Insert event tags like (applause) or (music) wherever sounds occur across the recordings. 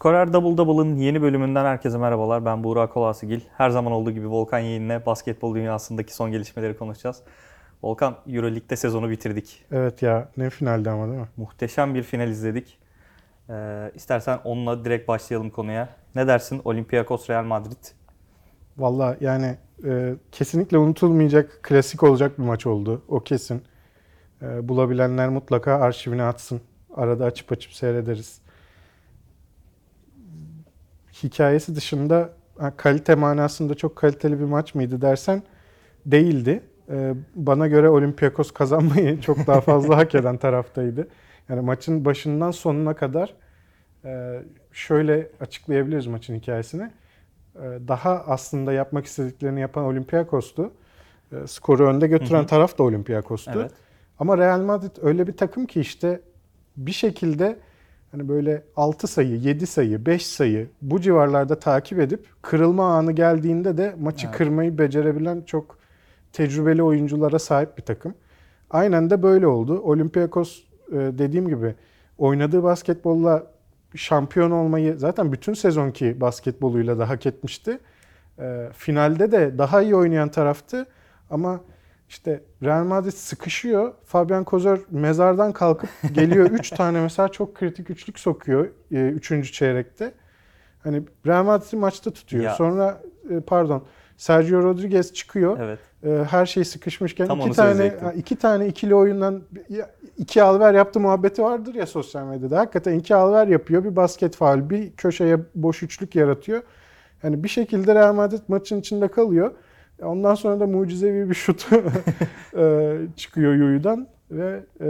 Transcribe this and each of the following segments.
Skorer Double Double'ın yeni bölümünden herkese merhabalar. Ben Buğra Kolasigil. Her zaman olduğu gibi Volkan Yeğen'le basketbol dünyasındaki son gelişmeleri konuşacağız. Volkan, Euroleague'de sezonu bitirdik. Evet ya ne finalde ama değil mi? Muhteşem bir final izledik. Ee, istersen onunla direkt başlayalım konuya. Ne dersin Olympiakos Real Madrid? Valla yani e, kesinlikle unutulmayacak klasik olacak bir maç oldu. O kesin. E, bulabilenler mutlaka arşivine atsın. Arada açıp açıp seyrederiz. Hikayesi dışında kalite manasında çok kaliteli bir maç mıydı dersen değildi. E, bana göre Olympiakos kazanmayı (laughs) çok daha fazla hak eden taraftaydı. Yani maçın başından sonuna kadar e, şöyle açıklayabiliriz maçın hikayesini. E, daha aslında yapmak istediklerini yapan Olympiakos'tu. E, Skoru önde götüren Hı hı. taraf da Olympiakos'tu. Evet. Ama Real Madrid öyle bir takım ki işte bir şekilde hani böyle 6 sayı, 7 sayı, 5 sayı bu civarlarda takip edip kırılma anı geldiğinde de maçı Evet. kırmayı becerebilen çok tecrübeli oyunculara sahip bir takım. Aynen de böyle oldu. Olympiakos e, dediğim gibi oynadığı basketbolla şampiyon olmayı zaten bütün sezonki basketboluyla da hak etmişti. E, Finalde de daha iyi oynayan taraftı ama işte Real Madrid sıkışıyor. Fabian Kozor mezardan kalkıp geliyor (laughs) 3 tane mesela çok kritik üçlük sokuyor 3. çeyrekte. Hani Real Madrid'i maçta tutuyor. Ya. Sonra e, pardon Sergio Rodriguez çıkıyor. Evet. E, Her şey sıkışmışken Tam iki tane iki tane ikili oyundan iki alver yaptı muhabbeti vardır ya sosyal medyada. Hakikaten iki alver yapıyor. Bir basket faul, bir köşeye boş üçlük yaratıyor. Yani bir şekilde Real Madrid maçın içinde kalıyor. Ondan sonra da mucizevi bir şut (laughs) e, çıkıyor Yuyu'dan ve e,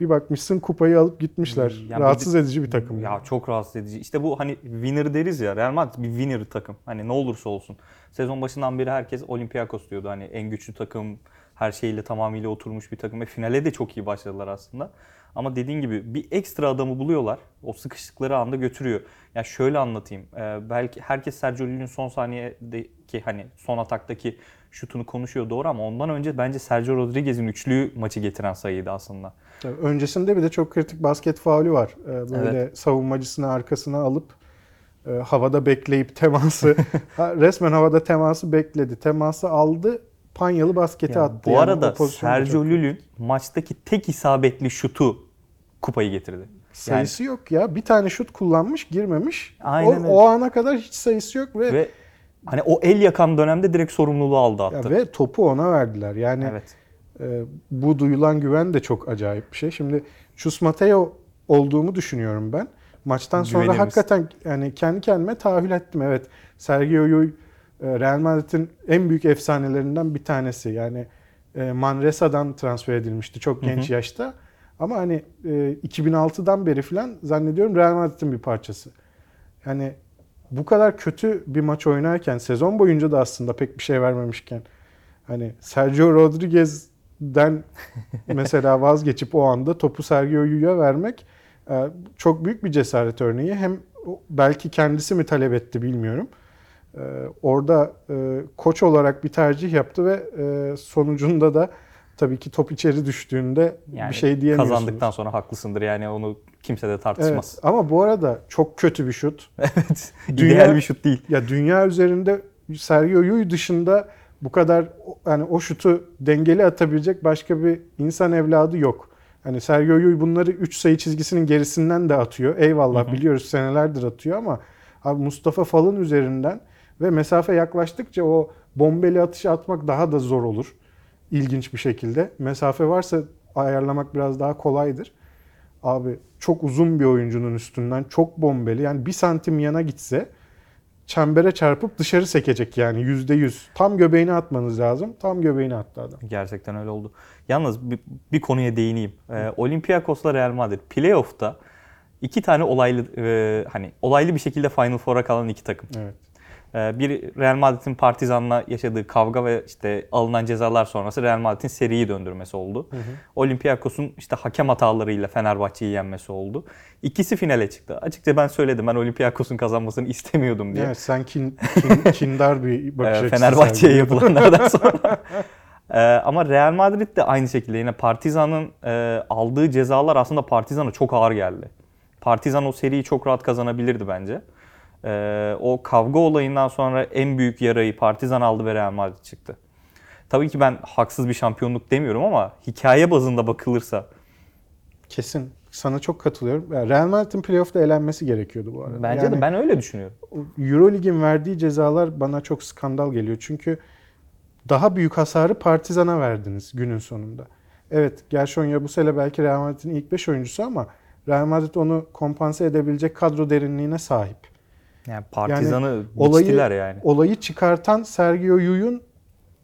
bir bakmışsın kupayı alıp gitmişler. Yani Rahatsız bir- edici bir takım. Ya çok rahatsız edici. İşte bu hani winner deriz ya. Real Madrid bir winner takım. Hani ne olursa olsun. Sezon başından beri herkes Olympiakos diyordu. Hani en güçlü takım, her şeyle tamamıyla oturmuş bir takım ve finale de çok iyi başladılar aslında. Ama dediğin gibi bir ekstra adamı buluyorlar. O sıkıştıkları anda götürüyor. Ya şöyle anlatayım. Ee, belki herkes Sergio Llull'ün son saniyedeki hani son ataktaki şutunu konuşuyor doğru ama ondan önce bence Sergio Rodriguez'in üçlüğü maçı getiren sayıydı aslında. Tabii Öncesinde bir de çok kritik basket faulü var. Ee, Böyle savunmacısını arkasına alıp e, havada bekleyip teması (laughs) ha, resmen havada teması bekledi. Teması aldı. Panyalı basketi Ya attı. bu Yani arada Sergio. Llull'ün maçtaki tek isabetli şutu kupayı getirdi. sayısı yok ya. Bir tane şut kullanmış, girmemiş. Aynen o, öyle. o ana kadar hiç sayısı yok ve Ve hani o el yakan dönemde direkt sorumluluğu aldı ya attı. ve topu ona verdiler. Yani evet. e, bu duyulan güven de çok acayip bir şey. Şimdi Chus Mateo olduğumu düşünüyorum ben. Maçtan sonra Güvenimiz. hakikaten yani kendi kendime tahayyül ettim. Evet Sergio Llull e, Real Madrid'in en büyük efsanelerinden bir tanesi. Yani e, Manresa'dan transfer edilmişti çok genç yaşta. Ama hani e, 2006'dan beri falan zannediyorum Real Madrid'in bir parçası. Yani bu kadar kötü bir maç oynarken sezon boyunca da aslında pek bir şey vermemişken hani Sergio Rodriguez'den (laughs) mesela vazgeçip o anda topu Sergio Llull'a vermek e, çok büyük bir cesaret örneği. Hem belki kendisi mi talep etti bilmiyorum. E, Orada e, koç olarak bir tercih yaptı ve e, sonucunda da tabii ki top içeri düştüğünde Yani bir şey diyemiyorsunuz. Kazandıktan sonra haklısındır yani onu kimse de Evet tartışmaz. ama bu arada çok kötü bir şut. (laughs) Evet. Dünya- İdeal bir şut değil. Ya dünya üzerinde Sergio Llull dışında bu kadar yani o şutu dengeli atabilecek başka bir insan evladı yok. Hani Sergio Llull bunları 3 sayı çizgisinin gerisinden de atıyor. Eyvallah Hı hı. biliyoruz senelerdir atıyor ama abi Mustafa Fal'ın üzerinden ve mesafe yaklaştıkça o bombeli atışı atmak daha da zor olur. İlginç bir şekilde. Mesafe varsa ayarlamak biraz daha kolaydır. Abi çok uzun bir oyuncunun üstünden çok bombeli. Yani bir santim yana gitse çembere çarpıp dışarı sekecek yani yüzde yüz. Tam göbeğine atmanız lazım. Tam göbeğine attı adam. Gerçekten öyle oldu. Yalnız bir, bir konuya değineyim. Ee, Olympiakos'la Real Madrid playoff'ta iki tane olaylı e, hani olaylı bir şekilde Final Four'a kalan iki takım. Evet. Ee, bir Real Madrid'in Partizan'la yaşadığı kavga ve işte alınan cezalar sonrası Real Madrid'in seriyi döndürmesi oldu. Olympiakos'un işte hakem hatalarıyla Fenerbahçe'yi yenmesi oldu. İkisi finale çıktı. Açıkça ben söyledim ben Olympiakos'un kazanmasını istemiyordum diye. Evet sen kin, kin- (laughs) kindar bir bakış Ee, açısı Fenerbahçe'ye yapılanlardan sonra. (laughs) Ee, ama Real Madrid de aynı şekilde yine Partizan'ın e, aldığı cezalar aslında Partizan'a çok ağır geldi. Partizan o seriyi çok rahat kazanabilirdi bence. Ee, o kavga olayından sonra en büyük yarayı Partizan aldı ve Real Madrid çıktı. Tabii ki ben haksız bir şampiyonluk demiyorum ama hikaye bazında bakılırsa Kesin. Sana çok katılıyorum. Real Madrid'in playoff'ta elenmesi gerekiyordu bu arada. bence Yani de ben öyle düşünüyorum. Eurolig'in verdiği cezalar bana çok skandal geliyor. Çünkü daha büyük hasarı Partizan'a verdiniz günün sonunda. Evet, Gershon Yabusele belki Real Madrid'in ilk 5 oyuncusu ama Real Madrid onu kompanse edebilecek kadro derinliğine sahip. Yani Partizan'ı olayı- biçtiler yani. Olayı çıkartan Sergio Yuy'un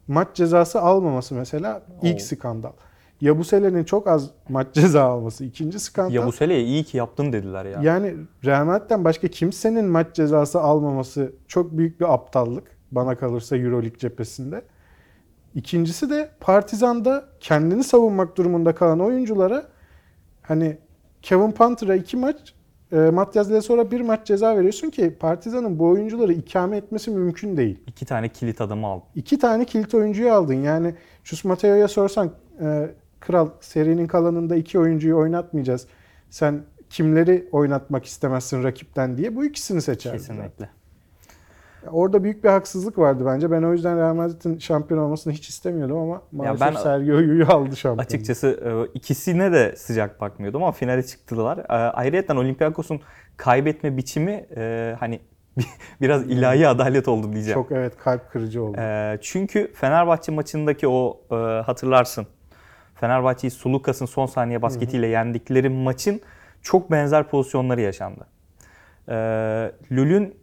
maç cezası almaması mesela ilk Oo. skandal. Yabusele'nin çok az maç ceza alması ikinci skandal. Ya bu seleyi iyi ki yaptın dediler ya. Yani Real Madrid'den başka kimsenin maç cezası almaması çok büyük bir aptallık. Bana kalırsa Euroleague cephesinde. İkincisi de Partizan'da kendini savunmak durumunda kalan oyunculara hani Kevin Panther'a iki maç, e, Matyas sonra bir maç ceza veriyorsun ki Partizan'ın bu oyuncuları ikame etmesi mümkün değil. İki tane kilit adamı aldı. İki tane kilit oyuncuyu aldın. Yani Şus Mateo'ya sorsan e, kral serinin kalanında iki oyuncuyu oynatmayacağız. Sen kimleri oynatmak istemezsin rakipten diye bu ikisini seçerdin. Kesinlikle. Orada büyük bir haksızlık vardı bence. Ben o yüzden Real Madrid'in şampiyon olmasını hiç istemiyordum ama maalesef ben- Sergio Yu'yu aldı şampiyon. Açıkçası e, ikisine de sıcak bakmıyordum ama finale çıktılar. E, Ayrıca Olympiakos'un kaybetme biçimi e, hani (laughs) biraz ilahi adalet oldu diyeceğim. Çok evet kalp kırıcı oldu. Çünkü Fenerbahçe maçındaki o hatırlarsın. Fenerbahçe'yi Sulukas'ın son saniye basketiyle yendikleri maçın çok benzer pozisyonları yaşandı. Lül'ün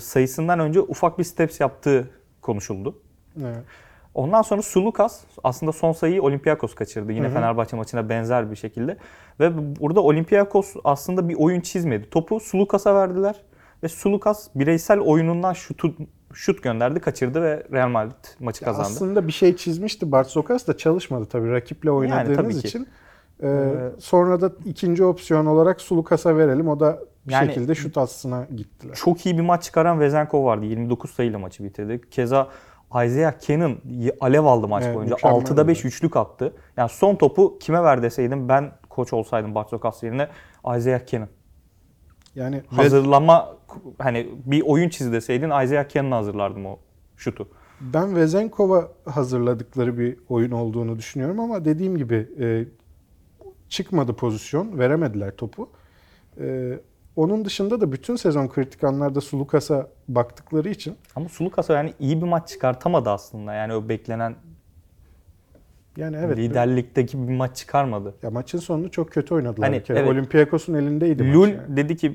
sayısından önce ufak bir steps yaptığı konuşuldu. Evet. Ondan sonra Sulukas aslında son sayıyı Olympiakos kaçırdı. Yine Hı hı. Fenerbahçe maçına benzer bir şekilde. Ve burada Olympiakos aslında bir oyun çizmedi. Topu Sulukas'a verdiler. Ve Sulukas bireysel oyunundan şutu, şut gönderdi, kaçırdı ve Real Madrid maçı Ya kazandı. Aslında bir şey çizmişti. Bart Sokas da çalışmadı tabii rakiple oynadığınız tabii ki. için. Ee, sonra da ikinci opsiyon olarak Sulukas'a verelim. O da bir Yani- şekilde şut aslına gittiler. Çok iyi bir maç çıkaran Vezenkov vardı. 29 sayıyla maçı bitirdi. Keza Isaiah Cannon alev aldı maç Evet, boyunca. mükemmel 6'da 5 oldu. üçlük attı. Yani son topu kime ver deseydim ben koç olsaydım Bartokas yerine Isaiah Cannon. Yani hazırlama hani bir oyun çiz deseydin Isaiah Cannon'a hazırlardım o şutu. ben Vezenkov'a hazırladıkları bir oyun olduğunu düşünüyorum ama dediğim gibi e, çıkmadı pozisyon, veremediler topu. E, onun dışında da bütün sezon kritik anlarda Sulukas'a baktıkları için Ama Sulukas'a yani iyi bir maç çıkartamadı aslında. Yani o beklenen yani evet liderlikteki bir maç çıkarmadı. ya maçın sonunu çok kötü oynadılar Hani, bir kere. evet. Olympiakos'un elindeydi maç Lul yani. dedi ki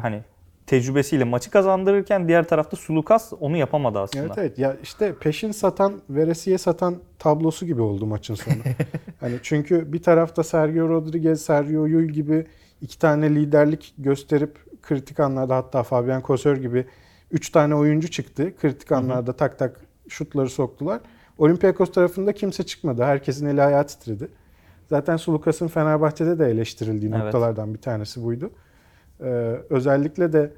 hani tecrübesiyle maçı kazandırırken diğer tarafta Sulukas onu yapamadı aslında. Evet evet ya işte peşin satan veresiye satan tablosu gibi oldu maçın sonu. (laughs) hani çünkü bir tarafta Sergio Rodriguez, Sergio Yul gibi iki tane liderlik gösterip kritik anlarda hatta Fabian Kosör gibi üç tane oyuncu çıktı. Kritik anlarda tak tak şutları soktular. Olympiakos tarafında kimse çıkmadı. Herkesin eli ayağı titredi. Zaten Sulukas'ın Fenerbahçe'de de eleştirildiği Evet. noktalardan bir tanesi buydu. Ee, özellikle de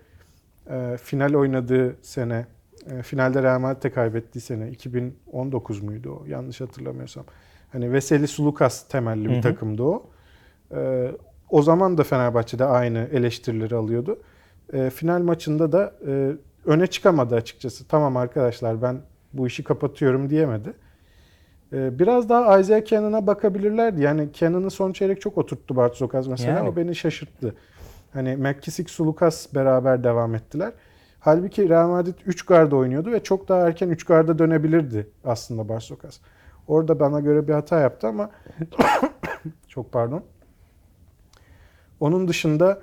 e, final oynadığı sene, e, finalde Real Madrid'e kaybettiği sene 2019 muydu o yanlış hatırlamıyorsam. Hani Veseli Sulukas temelli bir Hı hı. takımdı o. Ee, o zaman da Fenerbahçe'de aynı eleştirileri alıyordu. Ee, final maçında da e, öne çıkamadı açıkçası. Tamam arkadaşlar ben bu işi kapatıyorum diyemedi. Ee, biraz daha Isaiah Cannon'a bakabilirlerdi. Yani Cannon'ı son çeyrek çok oturttu Bart Sokaz mesela. Yani. O beni şaşırttı. Hani McKissick, Sulukas beraber devam ettiler. Halbuki Real Madrid 3 garda oynuyordu ve çok daha erken 3 garda dönebilirdi aslında Barsokas. Orada bana göre bir hata yaptı ama (coughs) çok pardon. Onun dışında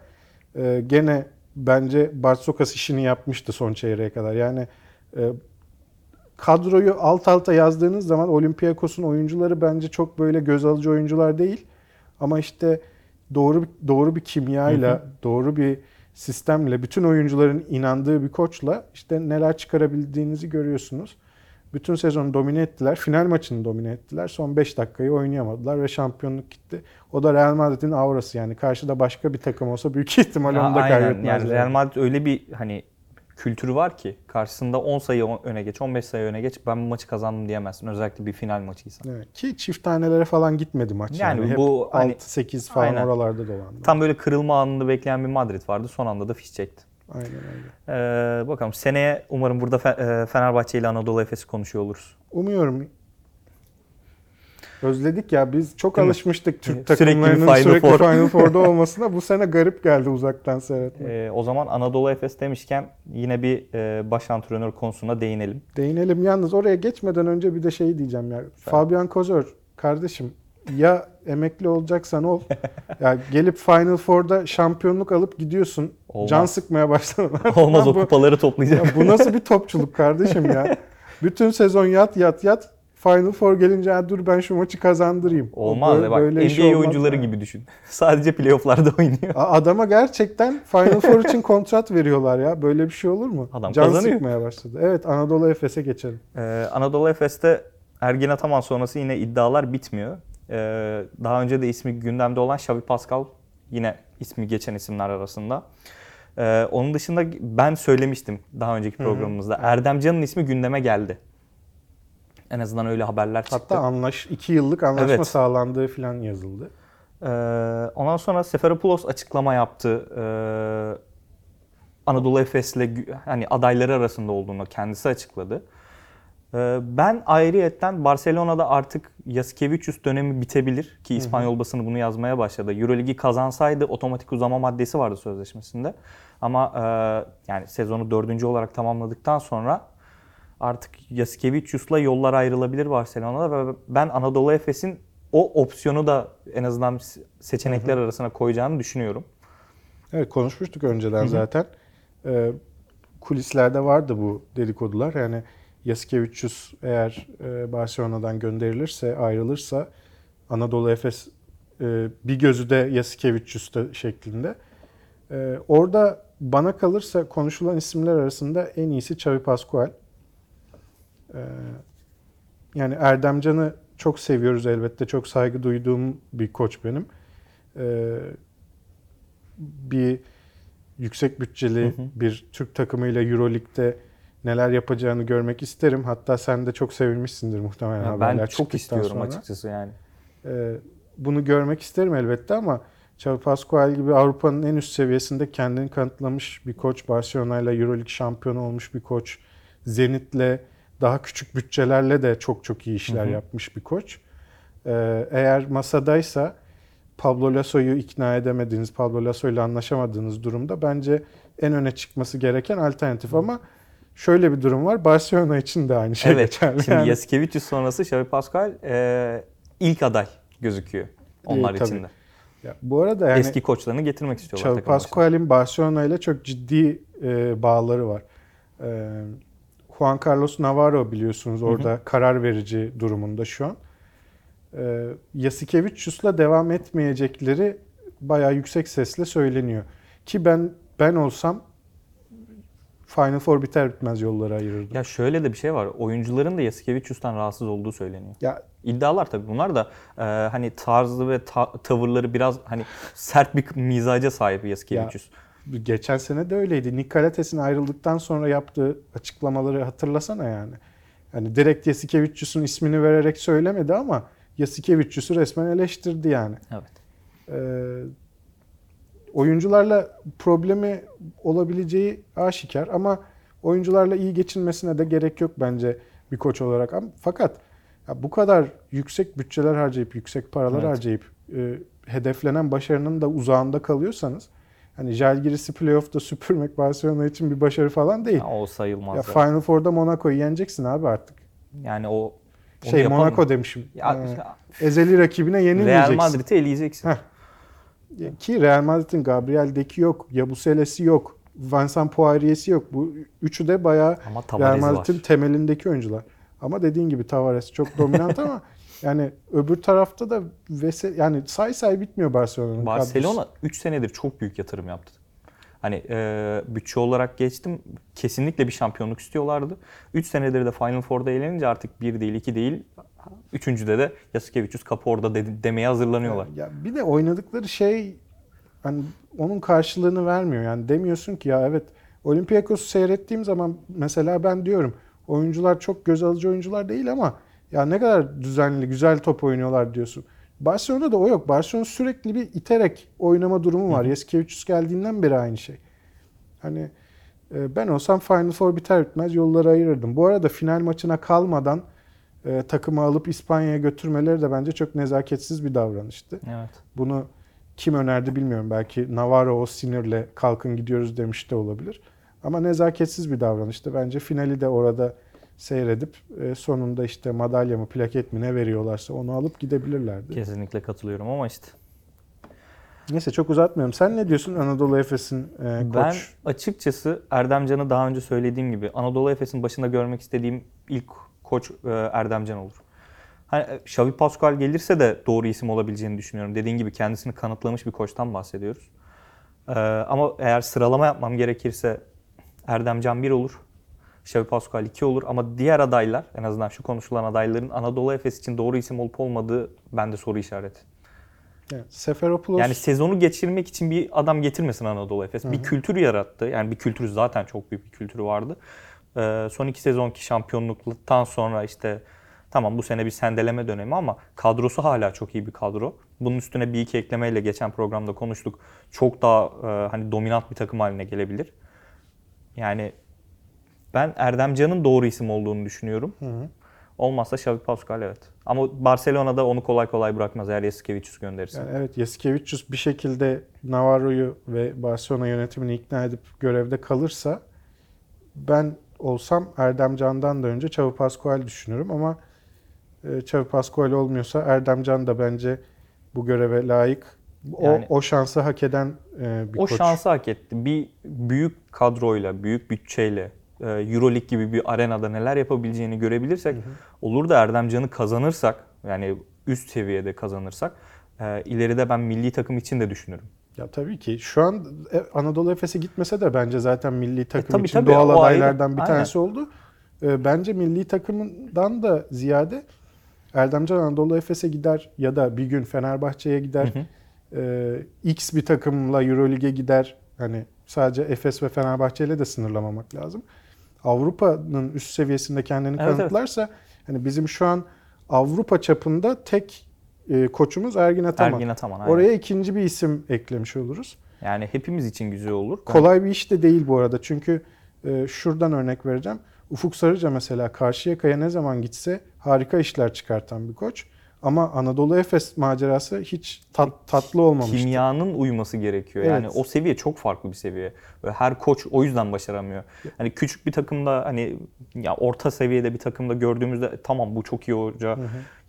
e, gene bence Barsokas işini yapmıştı son çeyreğe kadar. Yani e, kadroyu alt alta yazdığınız zaman Olympiakos'un oyuncuları bence çok böyle göz alıcı oyuncular değil. Ama işte doğru doğru bir kimyayla, Hı doğru bir sistemle, bütün oyuncuların inandığı bir koçla işte neler çıkarabildiğinizi görüyorsunuz. Bütün sezonu domine ettiler. Final maçını domine ettiler. Son 5 dakikayı oynayamadılar ve şampiyonluk gitti. O da Real Madrid'in aurası yani. Karşıda başka bir takım olsa büyük (laughs) ihtimal onu da kaybetmezler. Yani Real Madrid öyle bir hani kültürü var ki karşısında 10 sayı öne geç, 15 sayı öne geç ben bu maçı kazandım diyemezsin. Özellikle bir final maçıysa. Evet. Ki çift tanelere falan gitmedi maç. Yani Yani, bu Hep hani- 6-8 falan Aynen. oralarda dolandı. Tam böyle kırılma anını bekleyen bir Madrid vardı. Son anda da fiş çekti. Aynen öyle. Ee, bakalım seneye umarım burada e, Fenerbahçe ile Anadolu Efes'i konuşuyor oluruz. Umuyorum. Özledik ya biz çok Değil mi? alışmıştık Türk Sürekli takımlarının Final sürekli Four. Final Four'da (laughs) olmasına. Bu sene garip geldi uzaktan seyretmek. Ee, o zaman Anadolu Efes demişken yine bir e, baş antrenör konusuna değinelim. Değinelim yalnız oraya geçmeden önce bir de şey diyeceğim ya. Fabian Kozor kardeşim ya emekli olacaksan ol. (laughs) ya gelip Final Four'da şampiyonluk alıp gidiyorsun. Olmaz. Can sıkmaya başladın. (laughs) Olmaz o kupaları toplayacak. ya bu nasıl bir topçuluk kardeşim ya? Bütün sezon yat yat yat. Final Four gelince "Ha, dur ben şu maçı kazandırayım. Olmaz. Böyle- Bak böyle NBA olmaz oyuncuları ya. gibi düşün. (laughs) Sadece playofflarda oynuyor. Adama gerçekten Final Four için kontrat veriyorlar ya. Böyle bir şey olur mu? Adam Can kazanıyor. sıkmaya başladı. Evet Anadolu Efes'e geçelim. Ee, Anadolu Efes'te Ergin Ataman sonrası yine iddialar bitmiyor. Ee, daha önce de ismi gündemde olan Xavi Pascal yine ismi geçen isimler arasında. Ee, onun dışında ben söylemiştim daha önceki programımızda. Erdem Can'ın ismi gündeme geldi. En azından öyle haberler çıktı. Hatta anlaş iki yıllık anlaşma Evet. sağlandığı falan yazıldı. Ee, ondan sonra Seferopoulos açıklama yaptı. Ee, Anadolu Efes'le hani adayları arasında olduğunu kendisi açıkladı. Ee, ben ayrıyetten Barcelona'da artık Yasikevicius dönemi bitebilir ki İspanyol basını bunu yazmaya başladı. Euroligi kazansaydı otomatik uzama maddesi vardı sözleşmesinde. Ama e, yani sezonu dördüncü olarak tamamladıktan sonra artık Yasikevicius'la yollar ayrılabilir Barcelona'da ve ben Anadolu Efes'in o opsiyonu da en azından seçenekler arasına koyacağını düşünüyorum. Evet konuşmuştuk önceden zaten. Ee, kulislerde vardı bu dedikodular. Yani Yasikevicius eğer e, Barcelona'dan gönderilirse, ayrılırsa Anadolu Efes e, bir gözü de Yasikevicius'ta şeklinde. E, orada bana kalırsa konuşulan isimler arasında en iyisi Xavi Pascual. E, yani Erdemcan'ı çok seviyoruz elbette. Çok saygı duyduğum bir koç benim. E, bir yüksek bütçeli Hı hı. bir Türk takımıyla Euroleague'de neler yapacağını görmek isterim. Hatta sen de çok sevinmişsindir muhtemelen Yani haberler ben çok istiyorum sonra. açıkçası yani. Ee, bunu görmek isterim elbette ama Xavi Pascual gibi Avrupa'nın en üst seviyesinde kendini kanıtlamış bir koç, Barcelona ile EuroLeague şampiyonu olmuş bir koç, Zenit'le daha küçük bütçelerle de çok çok iyi işler Hı hı. yapmış bir koç. Ee, eğer masadaysa Pablo Lasso'yu ikna edemediğiniz, Pablo Lasso ile anlaşamadığınız durumda bence en öne çıkması gereken alternatif ama şöyle bir durum var. Barcelona için de aynı şey evet. geçerli. Şimdi Yani- Yasikevicius sonrası Xavi Pascal e, ilk aday gözüküyor onlar tabii. için de. Ya, bu arada yani Eski koçlarını getirmek istiyorlar. Xavi. Pascual'in Barcelona ile çok ciddi e, bağları var. E, Juan Carlos Navarro biliyorsunuz orada karar verici durumunda şu an. E, Yasikevicius'la devam etmeyecekleri bayağı yüksek sesle söyleniyor. Ki ben ben olsam Final Four biter bitmez yolları ayırırdım. Ya şöyle de bir şey var. Oyuncuların da Yasikevicius'tan rahatsız olduğu söyleniyor. Ya İddialar tabii bunlar da e, hani tarzı ve ta- tavırları biraz hani sert bir mizaca sahip Yasikevicius. Geçen sene de öyleydi. Nikolates'in ayrıldıktan sonra yaptığı açıklamaları hatırlasana yani. Yani direkt Yasikevicius'un ismini vererek söylemedi ama Yasikevicius'u resmen eleştirdi yani. Evet. Ee, oyuncularla problemi olabileceği aşikar ama oyuncularla iyi geçinmesine de gerek yok bence bir koç olarak. Fakat ya bu kadar yüksek bütçeler harcayıp, yüksek paralar Evet. harcayıp e, hedeflenen başarının da uzağında kalıyorsanız hani Žalgiris'i playoff'ta (laughs) süpürmek Barcelona için bir başarı falan değil. Ya o sayılmaz. Ya zaten. Final Four'da Monaco'yu yeneceksin abi artık. yani o Şey Monaco demişim. Ya, Ee, ezeli rakibine yenilmeyeceksin. Real Madrid'i eleyeceksin. Heh. Ki Real Madrid'in Gabriel Deki yok, Yabuseles'i yok, Vincent Poirier'si yok. Bu üçü de bayağı Real. Madrid'in temelindeki oyuncular. Ama dediğin gibi Tavares çok dominant ama (laughs) yani öbür tarafta da Vese, yani say say bitmiyor Barcelona'nın kadrosu. Barcelona 3 senedir çok büyük yatırım yaptı. Hani e, bütçe olarak geçtim. Kesinlikle bir şampiyonluk istiyorlardı. 3 senedir de Final Four'da eğlenince artık 1 değil 2 değil. Üçüncüde de Yasikevicius kapı orada de- demeye hazırlanıyorlar. Ya bir de oynadıkları şey hani onun karşılığını vermiyor. Yani demiyorsun ki ya evet Olympiakos'u seyrettiğim zaman mesela ben diyorum oyuncular çok göz alıcı oyuncular değil ama ya ne kadar düzenli, güzel top oynuyorlar diyorsun. Barcelona'da da o yok. Barcelona sürekli bir iterek oynama durumu var. Yasikevicius geldiğinden beri aynı şey. Hani e, ben olsam Final Four biter bitmez yolları ayırırdım. Bu arada final maçına kalmadan e, takımı alıp İspanya'ya götürmeleri de bence çok nezaketsiz bir davranıştı. Evet. Bunu kim önerdi bilmiyorum. Belki Navarro o sinirle kalkın gidiyoruz demiş de olabilir. Ama nezaketsiz bir davranıştı. Bence finali de orada seyredip e, sonunda işte madalya mı plaket mi ne veriyorlarsa onu alıp gidebilirlerdi. Kesinlikle katılıyorum ama işte Neyse çok uzatmıyorum. Sen ne diyorsun Anadolu Efes'in e, koç? Ben açıkçası Erdemcan'ı daha önce söylediğim gibi Anadolu Efes'in başında görmek istediğim ilk koç e, Erdemcan olur. Hani e, Xavi Pascual gelirse de doğru isim olabileceğini düşünüyorum. Dediğin gibi kendisini kanıtlamış bir koçtan bahsediyoruz. E, ama eğer sıralama yapmam gerekirse Erdemcan 1 olur. Xavi Pascual 2 olur ama diğer adaylar en azından şu konuşulan adayların Anadolu Efes için doğru isim olup olmadığı bende soru işareti. Evet, Seferopoulos Yani sezonu geçirmek için bir adam getirmesin Anadolu Efes. Bir kültür yarattı. Yani bir kültürü zaten çok büyük bir kültürü vardı. Ee, son iki sezonki şampiyonluktan sonra işte tamam bu sene bir sendeleme dönemi ama kadrosu hala çok iyi bir kadro. Bunun üstüne bir iki eklemeyle geçen programda konuştuk. Çok daha e, hani dominant bir takım haline gelebilir. Yani ben Erdemcan'ın doğru isim olduğunu düşünüyorum. Hı hı. Olmazsa Xavi Pascual evet. Ama Barcelona'da onu kolay kolay bırakmaz eğer Yasikevicius gönderirse. Yani evet Yasikevicius bir şekilde Navarro'yu ve Barcelona yönetimini ikna edip görevde kalırsa ben olsam Erdemcan'dan da önce Xavi Pascual düşünürüm ama e, Xavi Pascual olmuyorsa Erdemcan da bence bu göreve layık. O, Yani- o şansı hak eden e, bir o koç. şansı hak etti. Bir büyük kadroyla, büyük bütçeyle Euroleague gibi bir arenada neler yapabileceğini görebilirsek olur da Erdemcan'ı kazanırsak yani üst seviyede kazanırsak e, ileride ben milli takım için de düşünürüm. Ya tabii ki şu an e, Anadolu Efes'e gitmese de bence zaten milli takım E, tabii, için tabii, doğal ayrı. adaylardan bir Aynen. tanesi oldu. E, Bence milli takımından da ziyade Erdemcan Anadolu Efes'e gider ya da bir gün Fenerbahçe'ye gider. Hı hı. E, X bir takımla Eurolig'e gider. Hani sadece Efes ve Fenerbahçe ile de sınırlamamak lazım. Avrupa'nın üst seviyesinde kendini Evet, kanıtlarsa hani bizim şu an Avrupa çapında tek e, koçumuz Ergin Ataman. Ergin Ataman. aynen. Oraya ikinci bir isim eklemiş oluruz. Yani hepimiz için güzel olur. Kolay bir iş de değil bu arada. Çünkü e, şuradan örnek vereceğim. Ufuk Sarıca mesela Karşıyaka'ya ne zaman gitse harika işler çıkartan bir koç. Ama Anadolu Efes macerası hiç tat- tatlı olmamıştı. Kimyanın uyması gerekiyor. Evet. Yani o seviye çok farklı bir seviye. Ve her koç o yüzden başaramıyor. Hani küçük bir takımda hani ya orta seviyede bir takımda gördüğümüzde "E, tamam bu çok iyi hoca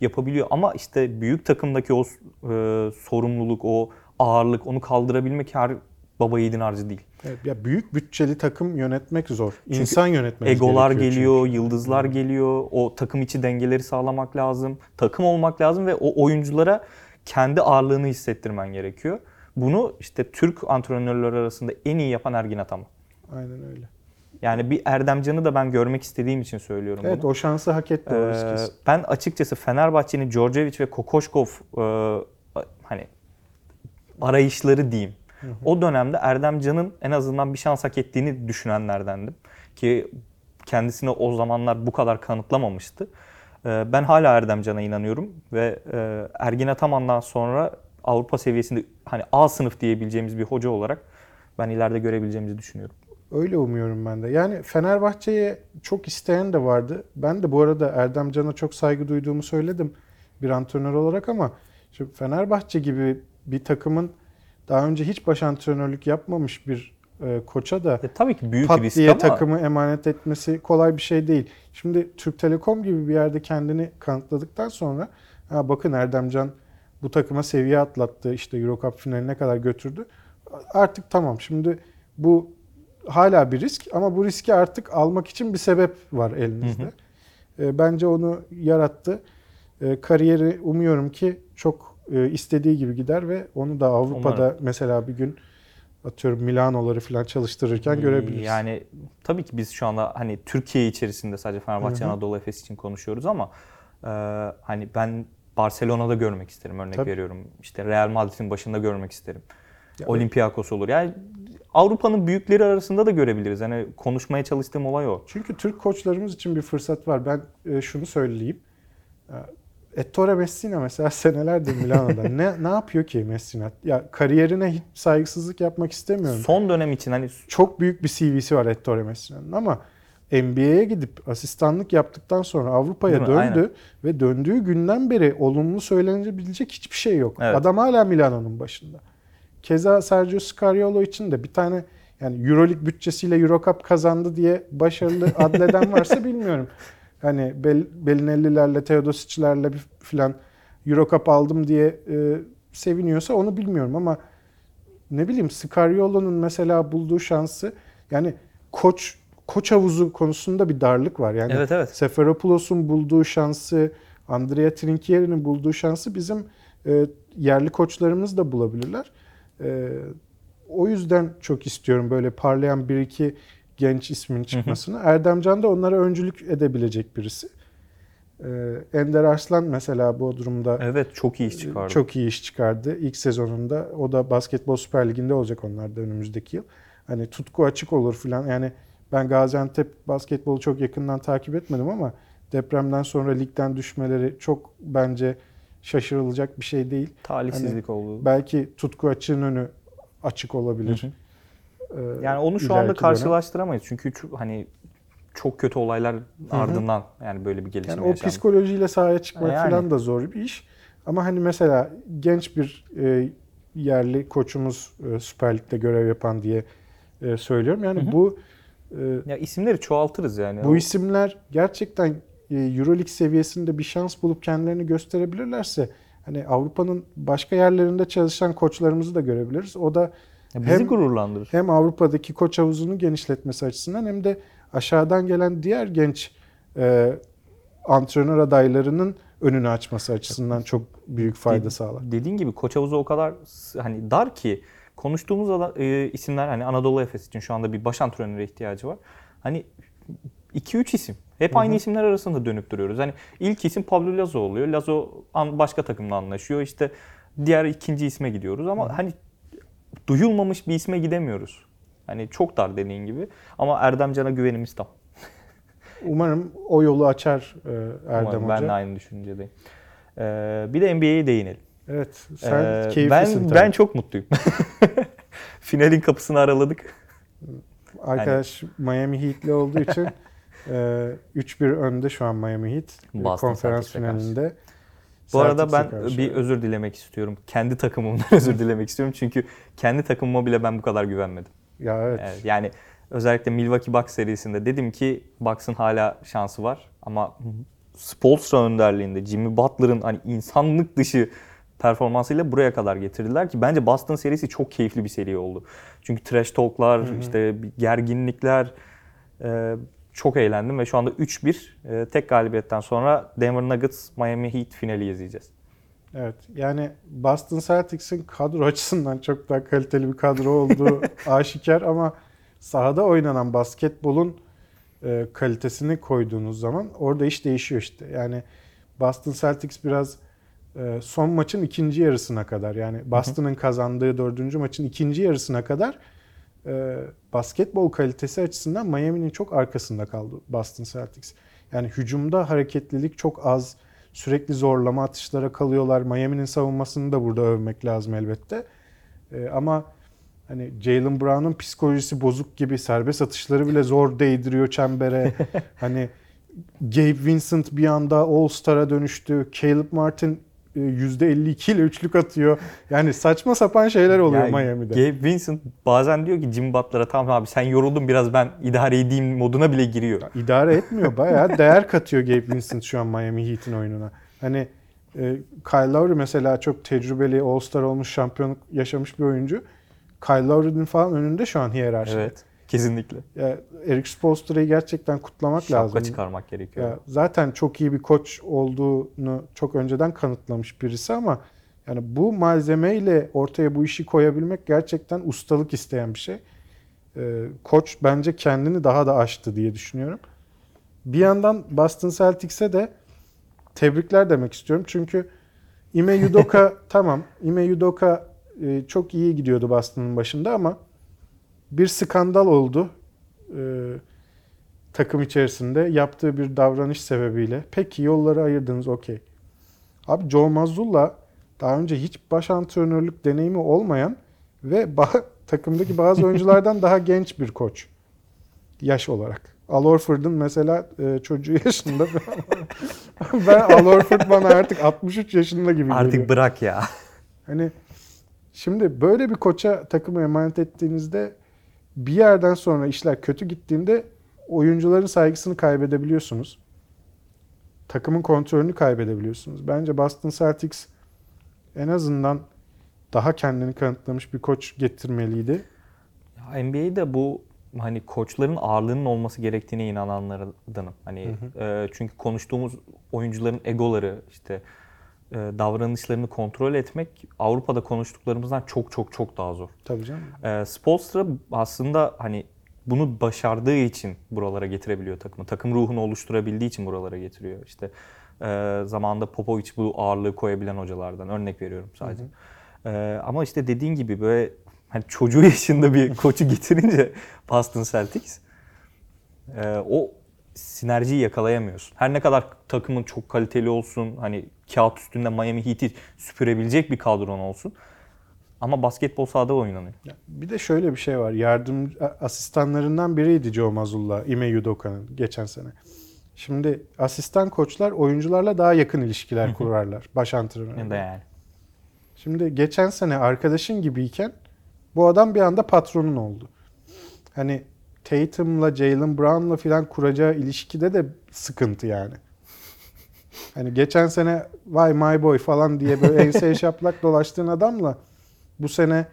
yapabiliyor ama işte büyük takımdaki o e, sorumluluk, o ağırlık onu kaldırabilmek her baba yiğidin harcı değil. Evet, ya büyük bütçeli takım yönetmek zor. İnsan yönetmek Egolar geliyor, çünkü. yıldızlar geliyor. O takım içi dengeleri sağlamak lazım. Takım olmak lazım ve o oyunculara kendi ağırlığını hissettirmen gerekiyor. Bunu işte Türk antrenörler arasında en iyi yapan Ergin Ataman. Aynen öyle. Yani bir Erdemcan'ı da ben görmek istediğim için söylüyorum Evet bunu. o şansı hak etti Ee, ben açıkçası Fenerbahçe'nin Djordjevic ve Kokoşkov e, hani arayışları diyeyim. O dönemde Erdemcan'ın en azından bir şans hak ettiğini düşünenlerdendim. Ki kendisini o zamanlar bu kadar kanıtlamamıştı. Ee, ben hala Erdemcan'a inanıyorum ve e, Ergin Ataman'dan sonra Avrupa seviyesinde hani A sınıf diyebileceğimiz bir hoca olarak ben ileride görebileceğimizi düşünüyorum. Öyle umuyorum ben de. Yani Fenerbahçe'ye çok isteyen de vardı. Ben de bu arada Erdem Can'a çok saygı duyduğumu söyledim bir antrenör olarak ama şu Fenerbahçe gibi bir takımın daha önce hiç baş antrenörlük yapmamış bir e, koça da E, tabii ki büyük pat risk diye ama takımı emanet etmesi kolay bir şey değil. Şimdi Türk Telekom gibi bir yerde kendini kanıtladıktan sonra ha bakın Erdemcan bu takıma seviye atlattı. işte Euro Cup finaline kadar götürdü. Artık tamam. Şimdi bu hala bir risk ama bu riski artık almak için bir sebep var elinizde. Hı E, Bence onu yarattı. E, Kariyeri umuyorum ki çok e, istediği gibi gider ve onu da Avrupa'da Umarım. mesela bir gün atıyorum Milano'ları falan çalıştırırken görebiliriz. Yani tabii ki biz şu anda hani Türkiye içerisinde sadece Fenerbahçe Hı hı. Anadolu Efes için konuşuyoruz ama e, hani ben Barcelona'da görmek isterim örnek Tabii. veriyorum. İşte Real Madrid'in başında görmek isterim. Ya- Olympiakos olur. Yani Avrupa'nın büyükleri arasında da görebiliriz. Hani konuşmaya çalıştığım olay o. Çünkü Türk koçlarımız için bir fırsat var. Ben e, şunu söyleyeyim. Ettore Messina mesela (laughs) senelerdir Milano'da. ne ne yapıyor ki Messina? Ya kariyerine hiç saygısızlık yapmak istemiyorum. Son dönem için hani Çok büyük bir CV'si var Ettore Messina'nın ama NBA'ye gidip asistanlık yaptıktan sonra Avrupa'ya döndü Aynen. ve döndüğü günden beri olumlu söylenebilecek hiçbir şey yok. Evet. Adam hala Milano'nun başında. Keza Sergio Scariolo için de bir tane yani Euroleague bütçesiyle Eurocup kazandı diye başarılı (laughs) adleden varsa bilmiyorum. Hani Bel, Belinellilerle, Teodosic'lerle bir filan Eurocup aldım diye e, seviniyorsa onu bilmiyorum ama ne bileyim Scariolo'nun mesela bulduğu şansı yani koç koç havuzu konusunda bir darlık var. Yani Evet, evet. Seferopoulos'un bulduğu şansı, Andrea Trinchieri'nin bulduğu şansı bizim e, yerli koçlarımız da bulabilirler. E, o yüzden çok istiyorum böyle parlayan bir iki genç ismin çıkmasını. Erdemcan da onlara öncülük edebilecek birisi. E, Ender Arslan mesela bu durumda evet çok iyi iş çıkardı. çok iyi iş çıkardı. İlk sezonunda o da Basketbol Süper Ligi'nde olacak onlar da önümüzdeki yıl. Hani tutku açık olur filan. Yani ben Gaziantep basketbolu çok yakından takip etmedim ama depremden sonra ligden düşmeleri çok bence şaşırılacak bir şey değil. Talihsizlik oldu. Belki tutku açığın önü açık olabilir. Hı hı. Ee, Yani onu şu anda dönem. karşılaştıramayız. Çünkü ço- hani çok kötü olaylar ardından yani böyle bir gelişme Yani o yaşandı. psikolojiyle sahaya çıkmak Yani. falan da zor bir iş. Ama hani mesela genç bir e, yerli koçumuz e, Süper Lig'de görev yapan diye e, söylüyorum. Yani Hı hı. bu e, Ya isimleri çoğaltırız yani. bu isimler gerçekten e, EuroLeague seviyesinde bir şans bulup kendilerini gösterebilirlerse hani Avrupa'nın başka yerlerinde çalışan koçlarımızı da görebiliriz. O da Ya bizi hem- gururlandırır. hem Avrupa'daki koç havuzunu genişletmesi açısından hem de aşağıdan gelen diğer genç e, antrenör adaylarının önünü açması açısından çok büyük fayda sağlar. Dediğin gibi koç havuzu o kadar hani dar ki konuştuğumuz e, isimler hani Anadolu Efes için şu anda bir baş antrenöre ihtiyacı var. Hani 2-3 isim. Hep aynı isimler arasında dönüp duruyoruz. Hani ilk isim Pablo Lazo oluyor. Lazo an- başka takımla anlaşıyor. İşte diğer ikinci isme gidiyoruz ama hani duyulmamış bir isme gidemiyoruz. Hani çok dar dediğin gibi. Ama Erdem Can'a güvenimiz tam. (laughs) Umarım o yolu açar e, Erdem Umarım Hoca. ben de aynı düşüncedeyim. Ee, bir de NBA'ye değinelim. Evet, sen Ee, keyiflisin ben, tabii. ben çok mutluyum. (laughs) Finalin kapısını araladık. Arkadaş Miami Heat'li olduğu için (laughs) e, 3-1 önde şu an Miami Heat. E, Boston konferans Celtics'e karşı. Bu arada ben karşı. bir özür dilemek istiyorum. Kendi takımımdan (laughs) özür dilemek istiyorum. Çünkü kendi takımıma bile ben bu kadar güvenmedim. Ya evet. Evet, yani özellikle Milwaukee Bucks serisinde dedim ki Bucks'ın hala şansı var. Ama Spoelstra önderliğinde Jimmy Butler'ın hani insanlık dışı performansıyla buraya kadar getirdiler ki bence Boston serisi çok keyifli bir seri oldu. Çünkü trash talk'lar, işte gerginlikler e, çok eğlendim ve şu anda 3-1 e, tek galibiyetten sonra Denver Nuggets Miami Heat finali izleyeceğiz. Evet. Yani Boston Celtics'in kadro (laughs) açısından çok daha kaliteli bir kadro olduğu (laughs) aşikar ama sahada oynanan basketbolun e, kalitesini koyduğunuz zaman orada iş değişiyor işte. Yani Boston Celtics biraz e, son maçın ikinci yarısına kadar yani Boston'ın kazandığı dördüncü maçın ikinci yarısına kadar e, basketbol kalitesi açısından Miami'nin çok arkasında kaldı Boston Celtics. Yani hücumda hareketlilik çok az. Sürekli zorlama atışlara kalıyorlar. Miami'nin savunmasını da burada övmek lazım elbette. E, ama hani Jalen Brown'un psikolojisi bozuk gibi serbest atışları bile zor değdiriyor çembere. (laughs) hani Gabe Vincent bir anda All-Star'a dönüştü. Caleb Martin %52 ile üçlük atıyor. Yani saçma sapan şeyler oluyor Yani Miami'de. Gabe Vincent bazen diyor ki Jimmy Butler'a tamam abi sen yoruldun biraz ben idare edeyim moduna bile giriyor. İdare etmiyor. Bayağı değer katıyor Gabe Vincent şu an Miami Heat'in oyununa. Hani e, Kyle Lowry mesela çok tecrübeli All-Star olmuş, şampiyonluk yaşamış bir oyuncu. Kyle Lowry'nin falan önünde şu an hiyerarşide. Evet. Kesinlikle. Ya, Eric Spoelstra'yı gerçekten kutlamak Şapka lazım. çıkarmak gerekiyor. Ya, zaten çok iyi bir koç olduğunu çok önceden kanıtlamış birisi ama yani bu malzemeyle ortaya bu işi koyabilmek gerçekten ustalık isteyen bir şey. Ee, koç bence kendini daha da aştı diye düşünüyorum. Bir yandan Boston Celtics'e de tebrikler demek istiyorum. Çünkü Ime Udoka (laughs) tamam Ime Udoka e, çok iyi gidiyordu Boston'ın başında ama bir skandal oldu e, takım içerisinde yaptığı bir davranış sebebiyle. Peki yolları ayırdınız okey. Abi Joe Mazzulla daha önce hiç baş antrenörlük deneyimi olmayan ve ba- (laughs) takımdaki bazı oyunculardan daha genç bir koç. Yaş olarak. Al Horford'un mesela e, çocuğu (laughs) yaşında. ben Al Horford bana artık 63 yaşında gibi geliyor. Artık bırak ya. Hani şimdi böyle bir koça takımı emanet ettiğinizde bir yerden sonra işler kötü gittiğinde oyuncuların saygısını kaybedebiliyorsunuz. Takımın kontrolünü kaybedebiliyorsunuz. Bence Boston Celtics en azından daha kendini kanıtlamış bir koç getirmeliydi. NBA'de bu hani koçların ağırlığının olması gerektiğine inananlardanım. Hani e, çünkü konuştuğumuz oyuncuların egoları işte davranışlarını kontrol etmek Avrupa'da konuştuklarımızdan çok çok çok daha zor. Tabii canım. E, Spoelstra aslında hani bunu başardığı için buralara getirebiliyor takımı. Takım ruhunu oluşturabildiği için buralara getiriyor. İşte e, zamanında Popovic bu ağırlığı koyabilen hocalardan örnek veriyorum sadece. E, ama işte dediğin gibi böyle hani çocuğu yaşında bir (laughs) koçu getirince Boston Celtics e, o sinerjiyi yakalayamıyorsun. Her ne kadar takımın çok kaliteli olsun, hani kağıt üstünde Miami Heat'i süpürebilecek bir kadron olsun. Ama basketbol sahada oynanıyor. Bir de şöyle bir şey var. Yardım asistanlarından biriydi Joe Mazzulla, Ime Udoka'nın geçen sene. Şimdi asistan koçlar oyuncularla daha yakın ilişkiler kurarlar. Baş antrenör. Ne de yani. Şimdi geçen sene arkadaşın gibiyken bu adam bir anda patronun oldu. Hani Tatum'la Jalen Brown'la filan kuracağı ilişkide de sıkıntı yani. Hani geçen sene vay my boy falan diye böyle enseye (laughs) şaplak dolaştığın adamla bu sene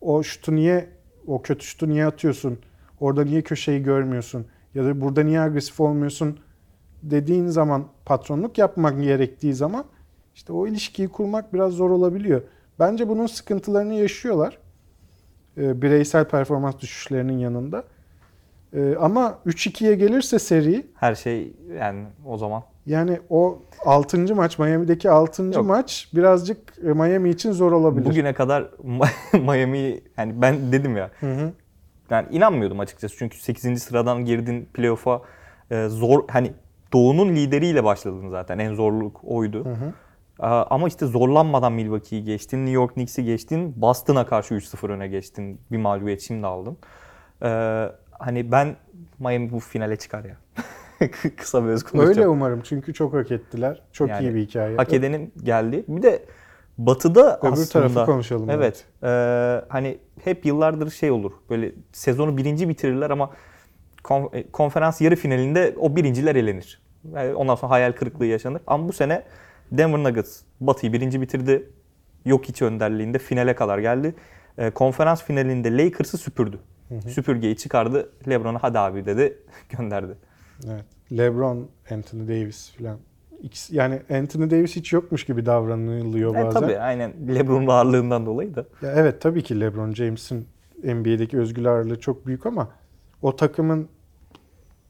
o şutu niye o kötü şutu niye atıyorsun? Orada niye köşeyi görmüyorsun? Ya da burada niye agresif olmuyorsun? Dediğin zaman patronluk yapmak gerektiği zaman işte o ilişkiyi kurmak biraz zor olabiliyor. Bence bunun sıkıntılarını yaşıyorlar. Ee, bireysel performans düşüşlerinin yanında. Ee, ama 3-2'ye gelirse seri Her şey yani o zaman yani o 6. maç Miami'deki 6. Yok. maç birazcık e, Miami için zor olabilir. bugüne kadar (laughs) Miami yani ben dedim ya Hı hı. yani inanmıyordum açıkçası çünkü 8. sıradan girdin playoff'a e, zor hani Doğu'nun lideriyle başladın zaten en zorluk oydu. Hı hı. Aa, Ama işte zorlanmadan Milwaukee'yi geçtin, New York Knicks'i geçtin, Boston'a karşı 3-0 öne geçtin. Bir mağlubiyet şimdi aldın. Ee, hani ben Miami bu finale çıkar ya. (laughs) Kısa bir öz konuşacağım. Öyle umarım çünkü çok hak ettiler. Çok Yani iyi bir hikaye. Hak edenin geldi. Bir de Batı'da Öbür aslında... tarafı konuşalım. Evet. Ee, hani hep yıllardır şey olur. Böyle sezonu birinci bitirirler ama e, konferans yarı finalinde o birinciler elenir. Yani ondan sonra hayal kırıklığı yaşanır. Ama bu sene Denver Nuggets Batı'yı birinci bitirdi. Yok hiç önderliğinde finale kadar geldi. Ee, konferans finalinde Lakers'ı süpürdü. Süpürgeyi çıkardı. LeBron'a hadi abi dedi (laughs) gönderdi. Evet. LeBron, Anthony Davis falan. İkisi, yani Anthony Davis hiç yokmuş gibi davranılıyor E, bazen. tabii aynen LeBron'un ağırlığından dolayı da. Ya evet tabii ki LeBron James'in NBA'deki özgür ağırlığı çok büyük ama o takımın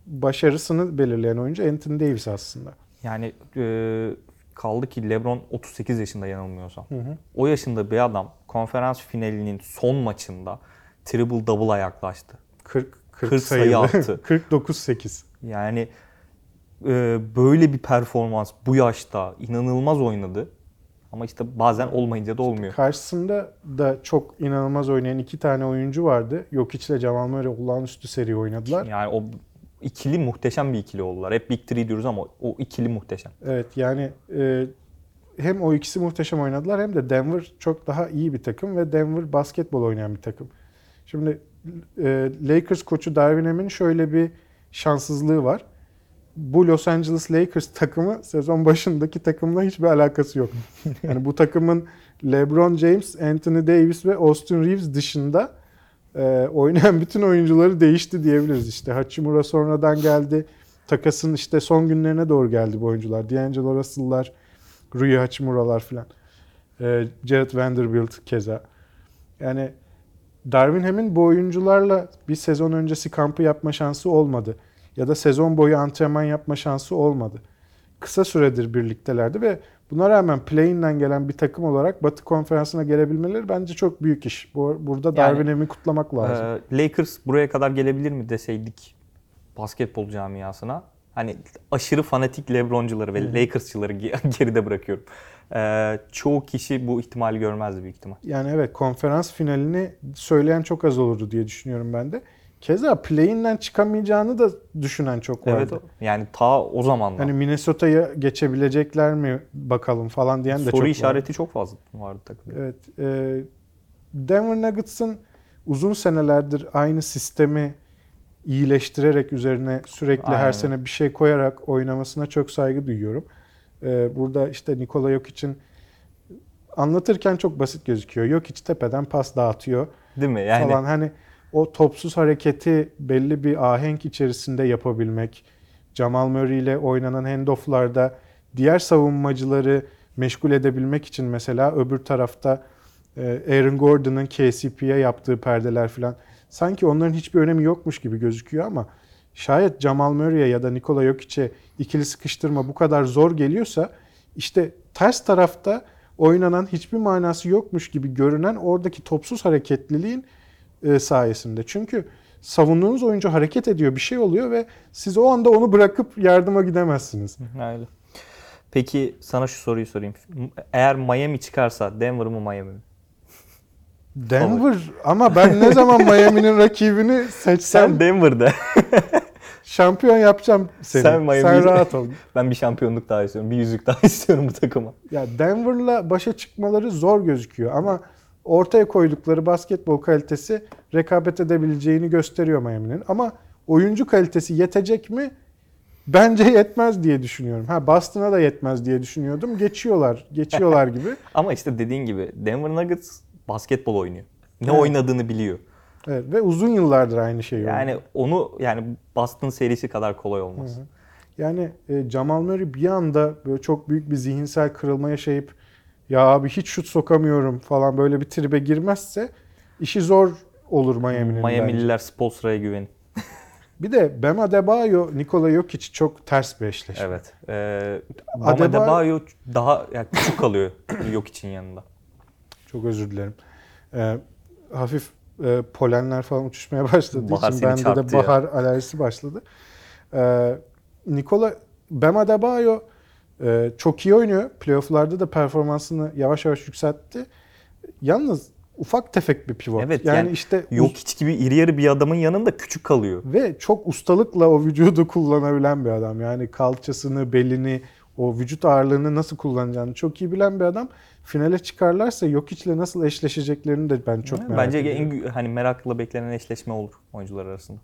başarısını belirleyen oyuncu Anthony Davis aslında. Yani e, kaldı ki LeBron 38 yaşında yanılmıyorsam. Hı hı. O yaşında bir adam konferans finalinin son maçında triple double'a yaklaştı. 40 40, 40 sayı attı. (laughs) 49-8. Yani e, böyle bir performans bu yaşta inanılmaz oynadı. Ama işte bazen olmayınca da olmuyor. Karşısında da çok inanılmaz oynayan iki tane oyuncu vardı. Jokic ile Jamal Murray olağanüstü seri oynadılar. Yani o ikili muhteşem bir ikili oldular. Hep Big Three diyoruz ama o ikili muhteşem. Evet yani e, hem o ikisi muhteşem oynadılar hem de Denver çok daha iyi bir takım ve Denver basketbol oynayan bir takım. Şimdi e, Lakers koçu Darvin Ham'in şöyle bir şanssızlığı var. Bu Los Angeles Lakers takımı sezon başındaki takımla hiçbir alakası yok. (laughs) Yani bu takımın LeBron James, Anthony Davis ve Austin Reeves dışında e, oynayan (laughs) bütün oyuncuları değişti diyebiliriz. İşte Hachimura sonradan geldi. Takasın işte son günlerine doğru geldi bu oyuncular. D'Angelo Russell'lar, Rui Hachimura'lar falan. E, Jared Vanderbilt keza. Yani Ham'in bu oyuncularla bir sezon öncesi kampı yapma şansı olmadı. Ya da sezon boyu antrenman yapma şansı olmadı. Kısa süredir birliktelerdi ve Buna rağmen play-in'den gelen bir takım olarak Batı konferansına gelebilmeleri bence çok büyük iş. Bu, burada Darwin Ham'i kutlamak lazım. Ee, Lakers buraya kadar gelebilir mi deseydik basketbol camiasına. Hani aşırı fanatik LeBroncuları ve Lakers'çıları ge- (laughs) geride bırakıyorum. Ee, çoğu kişi bu ihtimali görmezdi büyük ihtimal. Yani evet konferans finalini söyleyen çok az olurdu diye düşünüyorum ben de. Keza play-in'den çıkamayacağını da düşünen çok vardı. Evet. Yani ta o zamandan. Hani Minnesota'ya geçebilecekler mi bakalım falan diyen de çok Soru vardı. işareti çok fazla vardı takımda. Evet. e, Denver Nuggets'ın uzun senelerdir aynı sistemi iyileştirerek üzerine sürekli Aynen. her sene bir şey koyarak oynamasına çok saygı duyuyorum. E, burada işte Nikola Jokic'in anlatırken çok basit gözüküyor. Jokic tepeden pas dağıtıyor Değil mi? Yani falan. Hani o topsuz hareketi belli bir ahenk içerisinde yapabilmek, Jamal Murray ile oynanan handoff'larda diğer savunmacıları meşgul edebilmek için mesela öbür tarafta e, Aaron Gordon'ın KCP'ye yaptığı perdeler falan sanki onların hiçbir önemi yokmuş gibi gözüküyor ama şayet Jamal Murray'e ya da Nikola Jokic'e ikili sıkıştırma bu kadar zor geliyorsa işte ters tarafta oynanan hiçbir manası yokmuş gibi görünen oradaki topsuz hareketliliğin e, sayesinde. Çünkü savunduğunuz oyuncu hareket ediyor, bir şey oluyor ve siz o anda onu bırakıp yardıma gidemezsiniz. öyle. Peki sana şu soruyu sorayım. Eğer Miami çıkarsa Denver mı Miami mi? Denver ama ben ne zaman Miami'nin rakibini (laughs) seçsem Sen Denver'da. (laughs) şampiyon yapacağım seni. Sen Sen, Miami'yi- rahat (laughs) ol. ben bir şampiyonluk daha istiyorum. Bir yüzük daha (laughs) istiyorum bu takıma. Ya Denver'la başa çıkmaları zor gözüküyor ama ortaya koydukları basketbol kalitesi rekabet edebileceğini gösteriyor Miami'nin. Ama oyuncu kalitesi yetecek mi? Bence yetmez diye düşünüyorum. Ha Boston'a da yetmez diye düşünüyordum. Geçiyorlar, geçiyorlar (laughs) gibi. Ama işte dediğin gibi Denver Nuggets basketbol oynuyor. Ne Evet. oynadığını biliyor. Evet ve uzun yıllardır aynı şeyi oynuyor. Yani onu yani Boston serisi kadar kolay olmaz. Hı hı. Yani e, Jamal Murray bir anda böyle çok büyük bir zihinsel kırılma yaşayıp ya abi hiç şut sokamıyorum falan böyle bir tribe girmezse işi zor olur Miami'nin. Miami'liler Spolstra'ya güvenin. (laughs) Bir de Bam Adebayo, Nikola Jokic çok ters bir eşleşme. Evet. Ee, Bam Adebayo- Adebayo daha yani küçük kalıyor (clears throat) yok için yanında. Çok özür dilerim. Ee, hafif e, polenler falan uçuşmaya başladığı Bahar için bende de çarptı ya. bahar alerjisi başladı. Ee, Nikola Bam Adebayo e, çok iyi oynuyor. Playoff'larda da performansını yavaş yavaş yükseltti. Yalnız ufak tefek bir pivot. Evet, yani, yani işte Yok hiç gibi iri yarı bir adamın yanında küçük kalıyor. ve çok ustalıkla o vücudu kullanabilen bir adam. Yani kalçasını, belini, o vücut ağırlığını nasıl kullanacağını çok iyi bilen bir adam. Finale çıkarlarsa Jokic'le nasıl eşleşeceklerini de ben çok merak Bence ediyorum. en gü- hani merakla beklenen eşleşme olur oyuncular arasında.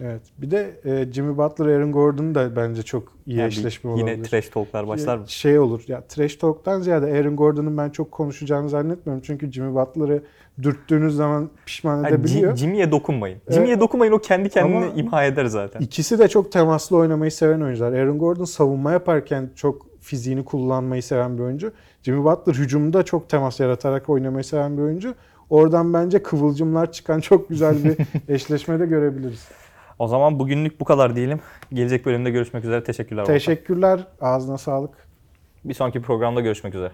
Evet. Bir de e, Jimmy Butler, Aaron Gordon da bence çok iyi Yani bir- eşleşme Yine olabilir. trash talklar başlar mı? Şey olur. Ya trash talk'tan ziyade Aaron Gordon'un ben çok konuşacağını zannetmiyorum. Çünkü Jimmy Butler'ı dürttüğünüz zaman pişman Yani edebiliyor. Jim- Jimmy'ye dokunmayın. Evet. Jimmy'ye dokunmayın o kendi kendini imha eder zaten. İkisi de çok temaslı oynamayı seven oyuncular. Aaron Gordon savunma yaparken çok fiziğini kullanmayı seven bir oyuncu. Jimmy Butler hücumda çok temas yaratarak oynamayı seven bir oyuncu. Oradan bence kıvılcımlar çıkan (laughs) çok güzel bir eşleşme de görebiliriz. O zaman bugünlük bu kadar diyelim. Gelecek bölümde görüşmek üzere. Teşekkürler. Volkan. Teşekkürler. Ağzına sağlık. Bir sonraki programda görüşmek üzere.